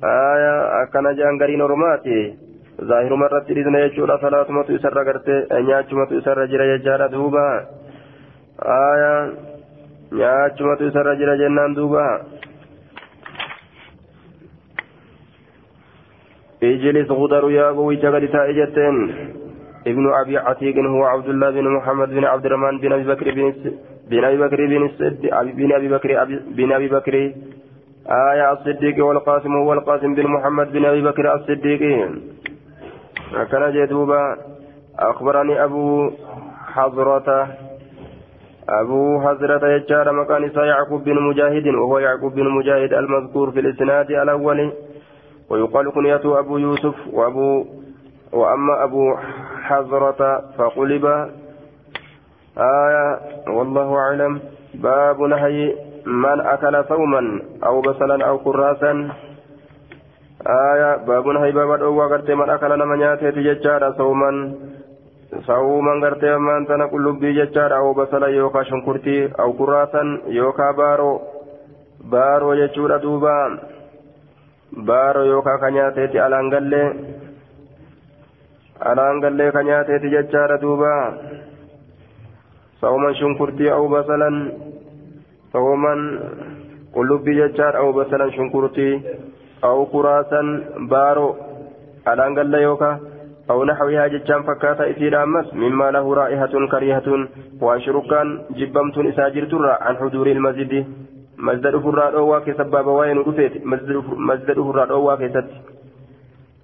آية أكن جان قرين رماتي ظاهر مرة إذن يجول صلاة متو يسر قرت نياتش متو يسر جرى يجار دوبا آية نياتش متو يسر جرى جنان دوبا اجلس غدر يا أبوي جغل تائجتين ابن أبي عتيق هو عبد الله بن محمد بن عبد الرحمن بن أبي بكر بن بن أبي بكر بن بن أبي بكر بن أبي بكر آية الصديق والقاسم هو القاسم بن محمد بن أبي بكر الصديق. كان جدوبا أخبرني أبو حضرة أبو حضرة يجار مكان يعقوب بن مجاهد وهو يعقوب بن مجاهد المذكور في الإسناد الأول. ويقال كنيته أبو يوسف وأبو وأما أبو حضرة فقلب. آية والله أعلم. باب نهي من أكل ثوما أو بصلا أو كراسا. آية باب باب الأوى قرتي من أكل نما نياتي تججارا ثوما ثوما قرتي من تنقل لبي ججارا أو بصلا يوكا شنكرتي أو كراسا يوكا بارو. بارو ججورا دوبا. بارو يوكا كنياتي ألانقلي ألانقلي كنياتي تججارا دوبا. صوما شنكرتي أو بصلا صوما قلوبي ججار أو بصلا شنكرتي أو كراسا بارو ألان قال يوكا أو نحوها ججان فكاتا إثير أمس مما له رائحة كريهة وأشركان جبمت إساجر ترى عن حضور المسجد مسجد فراد أواك سباب وين رفيت مسجد فراد أواك ست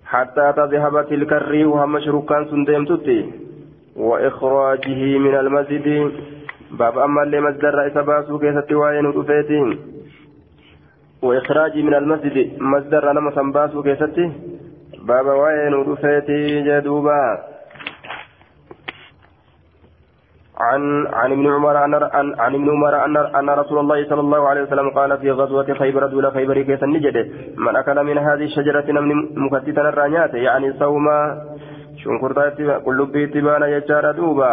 حتى تذهب تلك الريح هم شركان سندمتتي وإخراجه من المسجد باب أما اللي مصدر رئيس باسو كيست وين رفيتين وإخراجه من المسجد مصدر لما سنباسو كيست باب وين رفيتي جدوبا عن عن ابن عمر عن عن ابن عمر ان ان رسول الله صلى الله عليه وسلم قال في غزوه خيبر دول خيبر كيس النجد من اكل من هذه الشجره من مكتتا الرانيات يعني صوما shunkurtaatti qullubbiitti baana jechaadha duuba.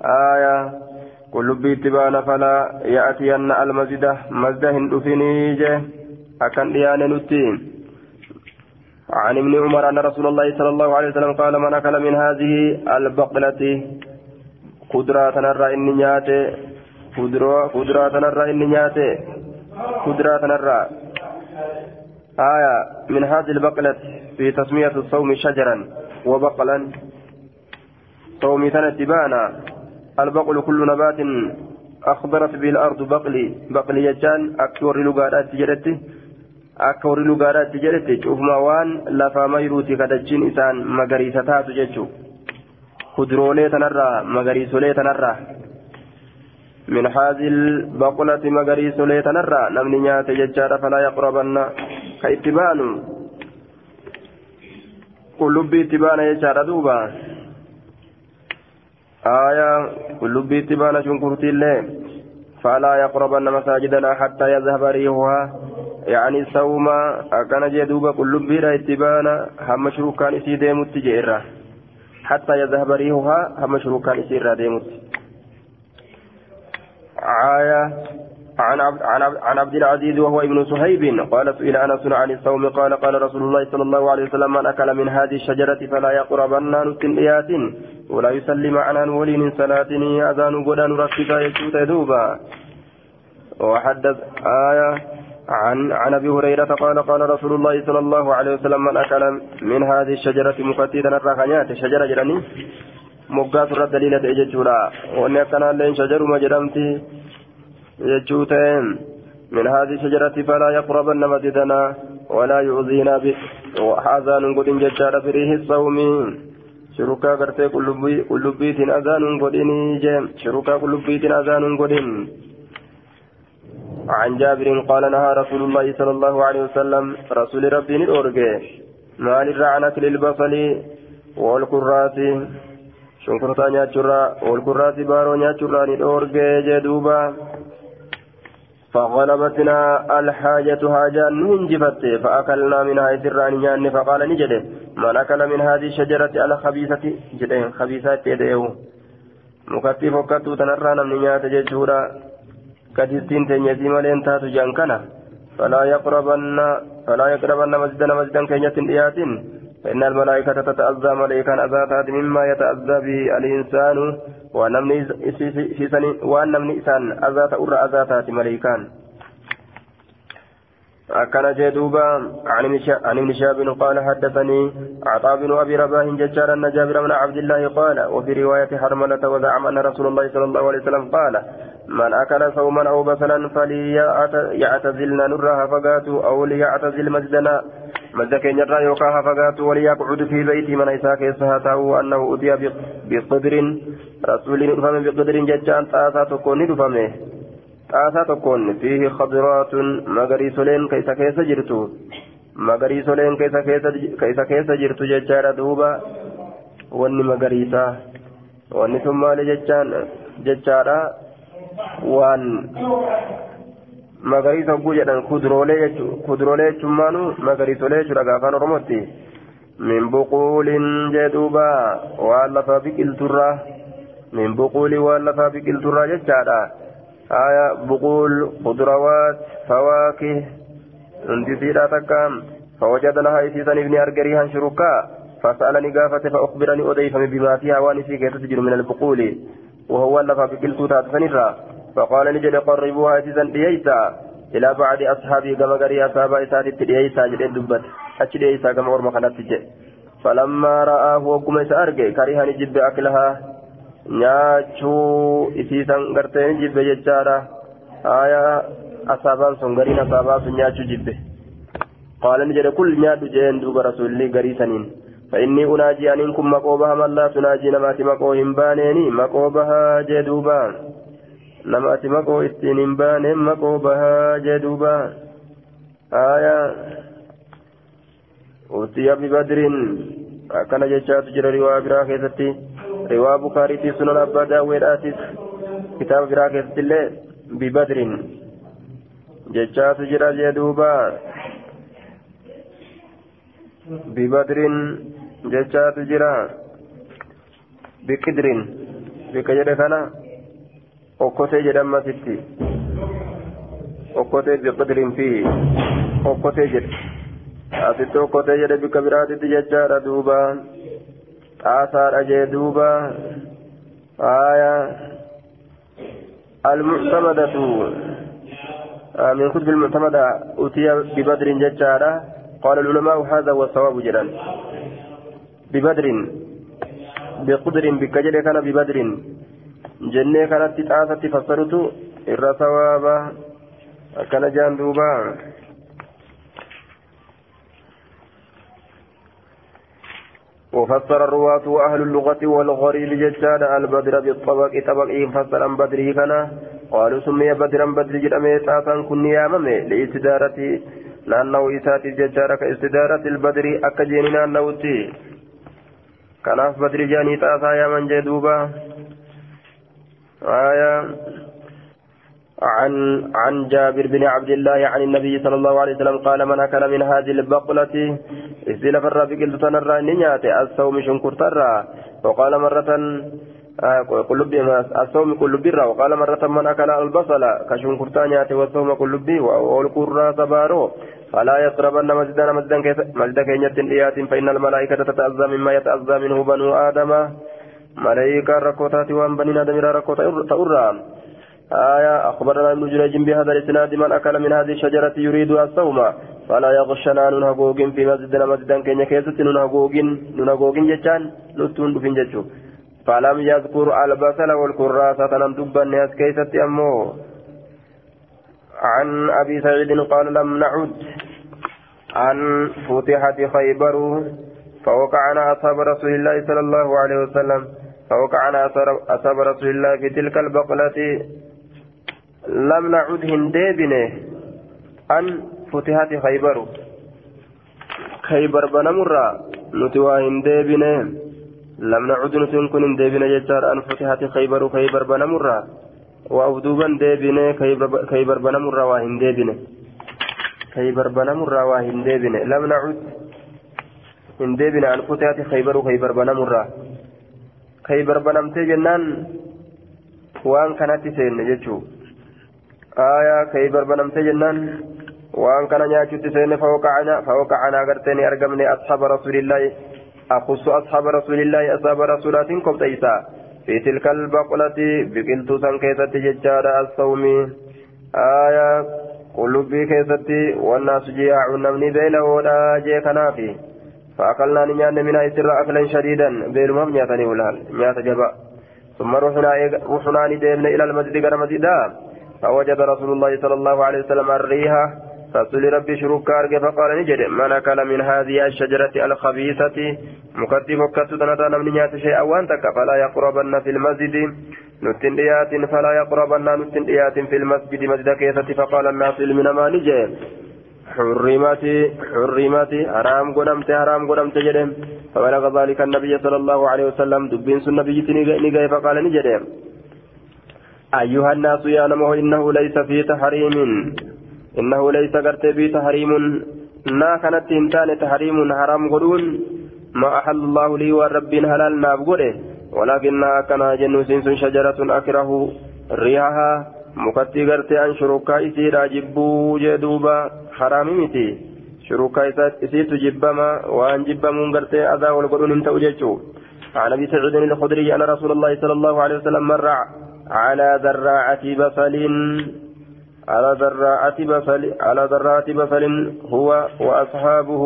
Aya falaa ya'tiyanna almasjida masjida hin dhufinii je akkan dhiyaane nutti. عن ابن عمر أن رسول الله صلى الله عليه وسلم قال من أكل من هذه البقلة خضرة تنرى إني نياتي خضرة تنرى نياتي خضرة تنرى آية من هذه البقلة في تسمية الصوم شجرا وبقلا صومي تنتبانا البقل كل نبات أخضرت به الأرض بقلي بقلي يجان أكور لغارات جرتي أكور لغارات جرتي شوف موان لفا ميروتي كدجين إسان مغريسة تاتو ججو خضرولي تنرى مغريسولي تنرى من هذه البقلة مغريسولي تنرى نمني نيات ججار فلا يقربن كاتبانو qullubbiitti baana jechaadha duuba آية qullubbiitti baana shunkurtiillee فلا يقربن مساجدنا حتى يذهب ريحها. يعني الصوم أكن جدوبا قلوب بيرا اتبانا هم شروكان إسي ديمت جئرة حتى يذهب ريحها هم شروكان إسي ديمت آية عن عبد, عن, عبد عن العزيز وهو ابن صهيب قال سئل أنس عن الصوم قال قال رسول الله صلى الله عليه وسلم من أكل من هذه الشجرة فلا يقربن نتنيات ولا يسلم معنا ولي من صلاة أذان غدا نرفق يجوت دوبا وحدث آية عن عن أبي هريرة قال قال رسول الله صلى الله عليه وسلم من أكل من هذه الشجرة مفتيتا الركنيات شجرة جراني. مقاس الدليل تججورا وأن كان لين شجر ما جرمتي. يجوتين. من هذه الشجرة فلا يقربن مسجدنا ولا يؤذينا به. وهذا نقول ججار فريه الصوم. شركا غرتي كل بيت أذان قدني جيم. شركا كل بيت أذان قدن عن جابر قال نهى رسول الله صلى الله عليه وسلم رسول ربي الأورجي ما للرعنة للبصل والكرات شنكرتا نياتشرا والكرات بارو نياتشرا الأورجي جدوبا. فغلبتنا الحاجة حاجة ننجفت فأكلنا منها إسران نيان فقال نجده من أكل من هذه الشجرة على خبيثة جده خبيثات يديه مكتف وكتو تنرى نمنيات ججورا قدستين تنيتي ملين تاتو جانكنا فلا يقربن فلا يقربن مسجدنا مسجدا كينية إيات فإن الملائكة تتأذى ملائكا أذاتات مما يتأذى به الإنسان وأن نمني إسان أذات أرى أذاتات ملائكان. أكن جدوبا عن ابن شاب قال حدثني عطاء بن أبي رباح ججار أن جابر بن عبد الله قال وفي رواية حرملة وزعم أن رسول الله صلى الله عليه وسلم قال من أكل صوما أو بصلا فليعتزلنا نرها فقاتوا أو ليعتزل مسجدنا مسجد كين يرى يوكاها فقاتوا وليقعد في بيتي من إساك يسهته أنه أتي بقدر رسول رفم بقدر ججان تاسا تكون رفمه xaasaa tokkoon fiihi khadiraatun magariisoleen ka isa keessa jirtu magariisoleen ka isa keessa jirtu jechaadha duuba wanni magariisaa wanni sun maali jechaadha waan magariisa hogguu jedhan kuduroolee jechumaanu magariisolee jechuudha gaafaan oromootti min buquulin jee duuba waan lafaa biqilturraa min buquulii waan lafaa biqilturraa jechaadha آية بقول خضروات فواكه انتسيرا تكام. فوجد لها إسيسا ابن أرقريها شركاء. فسألني قافة فأخبرني أضيف بما فيها وانسي كي تسجل من البقول. وهو لفا بكلتو تاتفنرا فقال نجد قربوها إسيسا لييسا إلى بعد أصحابي كما قري أصحاب إساتي لييسا جد دبت أتش لييسا كما أرمى فلما رآه وقم إسا كريها نجد أكلها nyaachuu isiisan gartee ni jibbe jechaadha aya asaabaan sun gariin asaabaa sun nyaachuu jibbe qaala ni jedhe kul nyaadhu jeen duuba rasuulli garii saniin فإني أناجي أن إنكم مقوبها من لا تناجي نماتي مقو هنبانيني مقوبها جدوبا نماتي مقو استين هنبانين مقوبها جدوبا آية أوتي ببدر كان جيشات جرى رواية براكة رواه بخاري في سنن أبا داود آتيس كتاب براك الله ببدر ججات جرى جدوبا ببدر ججات جرى بقدر بكجر خنا okkotee jedhamasitti okkotee biqidrin fii okkotee jedhe. Asitti okkotee jedhe bikka biraatitti jechaadha duubaa xaasaadha jee duuba آية المعتمدة من كتب المعتمدة أتي ببدر ججارة قال العلماء هذا هو الصواب جدا. ببدر بقدر بكجر كان ببدر جنة كانت تتعاثة فسرت إر ثوابا كان جان دوبا. وفسر الرواة وأهل اللغة والغريب ججاد البدر بالطبق طبق فسر بدره كان قالوا سمي بدرا بدر جرمي تاسا كن ياممي لإستدارة نانو إساتي ججارة كاستدارة البدر أكجين نانوتي كناف بدر جاني تاسا يامن جدوبا. آية عن عن جابر بن عبد الله عن النبي صلى الله عليه وسلم قال من أكل من هذه البقلة إذ فرا بقلت تنرى نيات الصوم شنكر ترى وقال مرة قلب الصوم قلب برا وقال مرة من أكل البصل كشنكر تانيات والصوم قلب والقرى تبارو فلا يقربن مسجدنا مسجدا مسجدا كينية إيات فإن الملائكة تتأذى مما يتأذى منه بنو آدم. ملائكة ركوتات وان بني آدم ركوتا تأرى. آية أخبرنا ابن جريج بهذا الإسناد من أكل من هذه الشجرة يريد الصوم. فلا يغشنا ننهقوق في مسجدنا مسجدا كي كيست ننهقوق ننهقوق جتان نتون بفين جتشو. فلم يذكر البصل والكراسة لم تبا الناس كيست أمه عن أبي سعيد قال لم نعد. عن فتحت خيبر فوقعنا أصحاب رسول الله صلى الله عليه وسلم. فوقعنا أصحاب رسول الله في تلك البقلة. لم نعد هنديبنه أن فتحت خيبر. خيبر بنمرة نتوى هنديبنه لم نعد نتون كن هنديبنه جتار. أن فتحت خيبر خيبر بنمرة وأودوبا ديبنة. خيبر بنمرة وهنديبنه خيبر بنمرة وهنديبنه لم نعد هنديبنه أن فتحت خيبر خيبر بنمرة خيبر بنمتي kanatti seenne jechuun آية كي بربنمت جنان وأن كان نياتشت سين فوقعنا فوقعنا قرتني أرقمني أصحاب رسول الله أخص أصحاب رسول الله أصحاب رسولات كم تيسا في تلك البقلة بقلت سنكيسة ججارة الصوم آية قلوبي كيستي والناس جياع نمني بيله ولا جي كنافي فأكلنا نيان منها سر أكلا شديدا بين مبنية ولال نيات جبا ثم رحنا رحنا ندمنا إلى المسجد قرى مسجدا فوجد رسول الله صلى الله عليه وسلم الريحة رسول ربي شروك أرجع فقال نجد. من أكل من هذه الشجرة الخبيثة؟ مكتب وكتب نمني نيات شيئا وانتك فلا يقربن في المسجد. نتن ديات فلا يقربن نتن ديات في المسجد. مسجد كيسة فقال الناس من ما نجي حرمت حرمت. حرام قدمت حرام قدمت جدم فبلغ ذلك النبي صلى الله عليه وسلم. دبين سن نبي فقال نجد. أيها الناس يا نمو إنه ليس في تحريم. إنه ليس قرت بي تحريم. نا كانت انتان تحريم حرام قدون. ما أحل الله لي والرب هلال نابقره ولكنها كان جنوس شجرة أكره ريحها مكتي قرتي أن شركا إسيرا جبو جدوبا. حرامي متي شركا إسيت جبما وأن جبمون قرتي أذى والقرون انت أججو عن أبي سعيد الخدري أن رسول الله صلى الله عليه وسلم مر على ذراعة بصل على ذراعة بصل على ذراعة بصل هو وأصحابه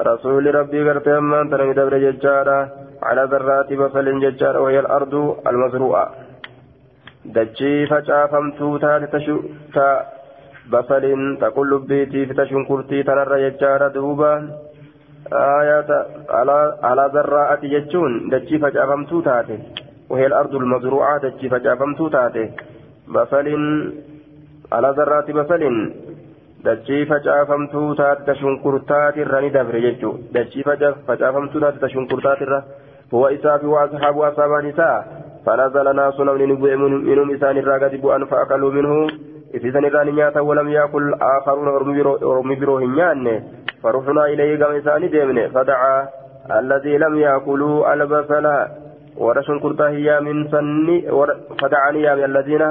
رسول ربي قرتي أمان تنمي دبر ججارة على ذرات بصل ججارة وهي الأرض المزروعة dachii facaafamtuu taate ta basaliin ta qullubbiitii fi ta shunkurtii tanarra jechaadha duuba alaa zarraa'ati jechuun dachii facaafamtuu taate waheel ardul dachii facaafamtuu taate basaliin alaa zarraati basaliin dachii facaafamtuu taate ta shunkurtaatirra ni dabre jechuu dachii facaafamtuu taate ta shunkurtaatirra huwa isaa fi waa asxaabu asaabaan isaa فنزل ناس من منهم إسان الراقد بؤن فأكلوا منه إسان الراني نياتا ولم يأكل آخرون أرمي برو هنيان فرحنا إليه قام إسان ديمن فدعا الذي لم يأكلوا البصل ورشن كرتا هي من سني فدعاني يا الذين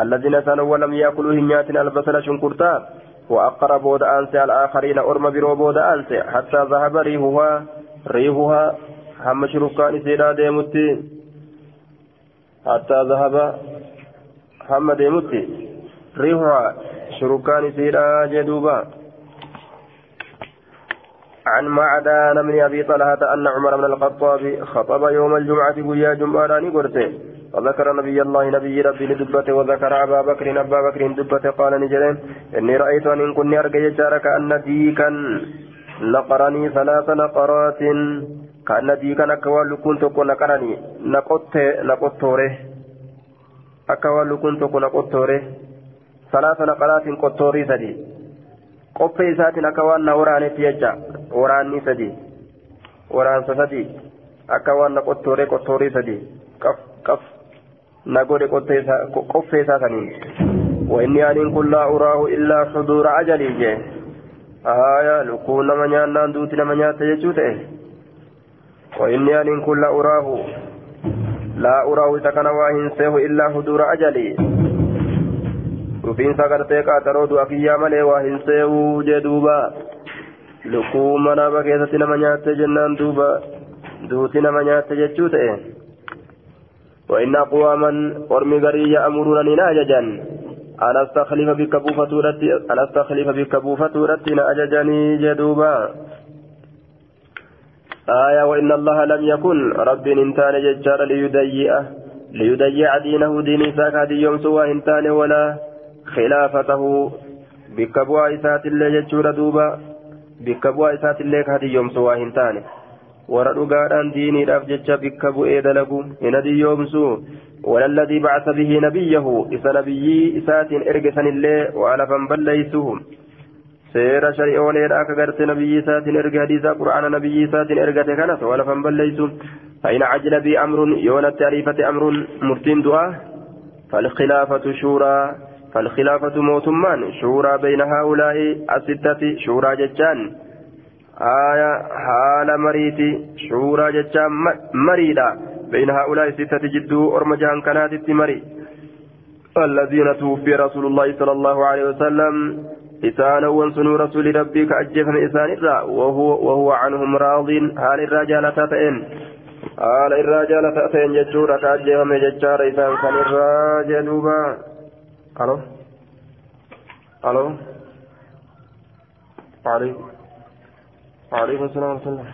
الذين سنوا ولم يأكلوا هنيات البصل شنكرتا وأقر بود أنسى الآخرين أرم برو بود أنسى. حتى ذهب ريحها ريحها هم شركان سيدا ديمتي حتى ذهب محمد يمتي ريحها شركان سيرا جدوبا. عن معدان من أبي طلحة أن عمر بن الخطاب خطب يوم الجمعة ويا جمعه قرته وذكر نبي الله نبي ربي لدبته وذكر أبا بكر أبا بكر دبته قال نجرين إني رأيت أن كني أرجع جارك أن ديكا نقرني ثلاث نقرات كأن ديكا أكوان لكون تكون نقرني نقط نقطورة أكوان لكون تكون نقطورة ثلاث نقرات قطوري سدي akka waan na waraanetti jecha waraanni sadi waraansa sadi akka waan na qottooree qottoorii sadi qaf na godhe qophee isaa saniin وإني أن كل لا أراه إلا حضور أجلي جي آية لكون نما نيان دوتي نما نيان تجوته وإني أن كل أراه لا أراه تكن واهن سيه إلا حضور أجلي dhufiinsa gartee qaaxaroo du'a kiyyaa malee waa hin lukkuu manaaba keessatti nama nyaatte jennaan duuba. Duuti nama nyaatte jechuu ta'e. وإن أقواما أرمي غري يأمرون أن أججا أن أستخلف بك بوفتورتي أن أستخلف بك بوفتورتي أججني جدوبا آية وإن الله لم يكن رب إنتان ججار ليديئه ليديع دينه دين ساك هذه يوم سوى إنتان ولا خلافته بك بوا إسات الله ججور دوبا بك بوا إسات الله كهدي يوم سوا هنتاني ورا dhugaadhaan diiniidhaaf jecha bikka bu'ee dalagu hin adiyyoomsu walalladii bacasa bihi nabiyyahu isa nabiyyii isaatiin erge sanillee waalafan balleeysuhu seera shari'ooleedha akka garte nabiyyii isaatiin erge hadiisa qur'aana nabiyyii isaatiin ergate kanas waalafan balleeysu فإن عجل بي أمر يونت أليفة أمر مرتين دعاء فالخلافة شورى فالخلافة موتمان. شورى بين هؤلاء الستة شورى ججان. آية حال مريتي. شورى ججان مريدا. بين هؤلاء الستة جدو أرمجان كانت مري الذين توفي رسول الله صلى الله عليه وسلم. إسان وانسنوا رسول ربي كأجف من إسان وهو, وهو عنهم راض هال الرجال تأتين. هال الرجال تأتين ججورة. كأجف من ججار إسان كان الراجل دوبا ألو ألو وعليكم وعليكم السلام ورحمة الله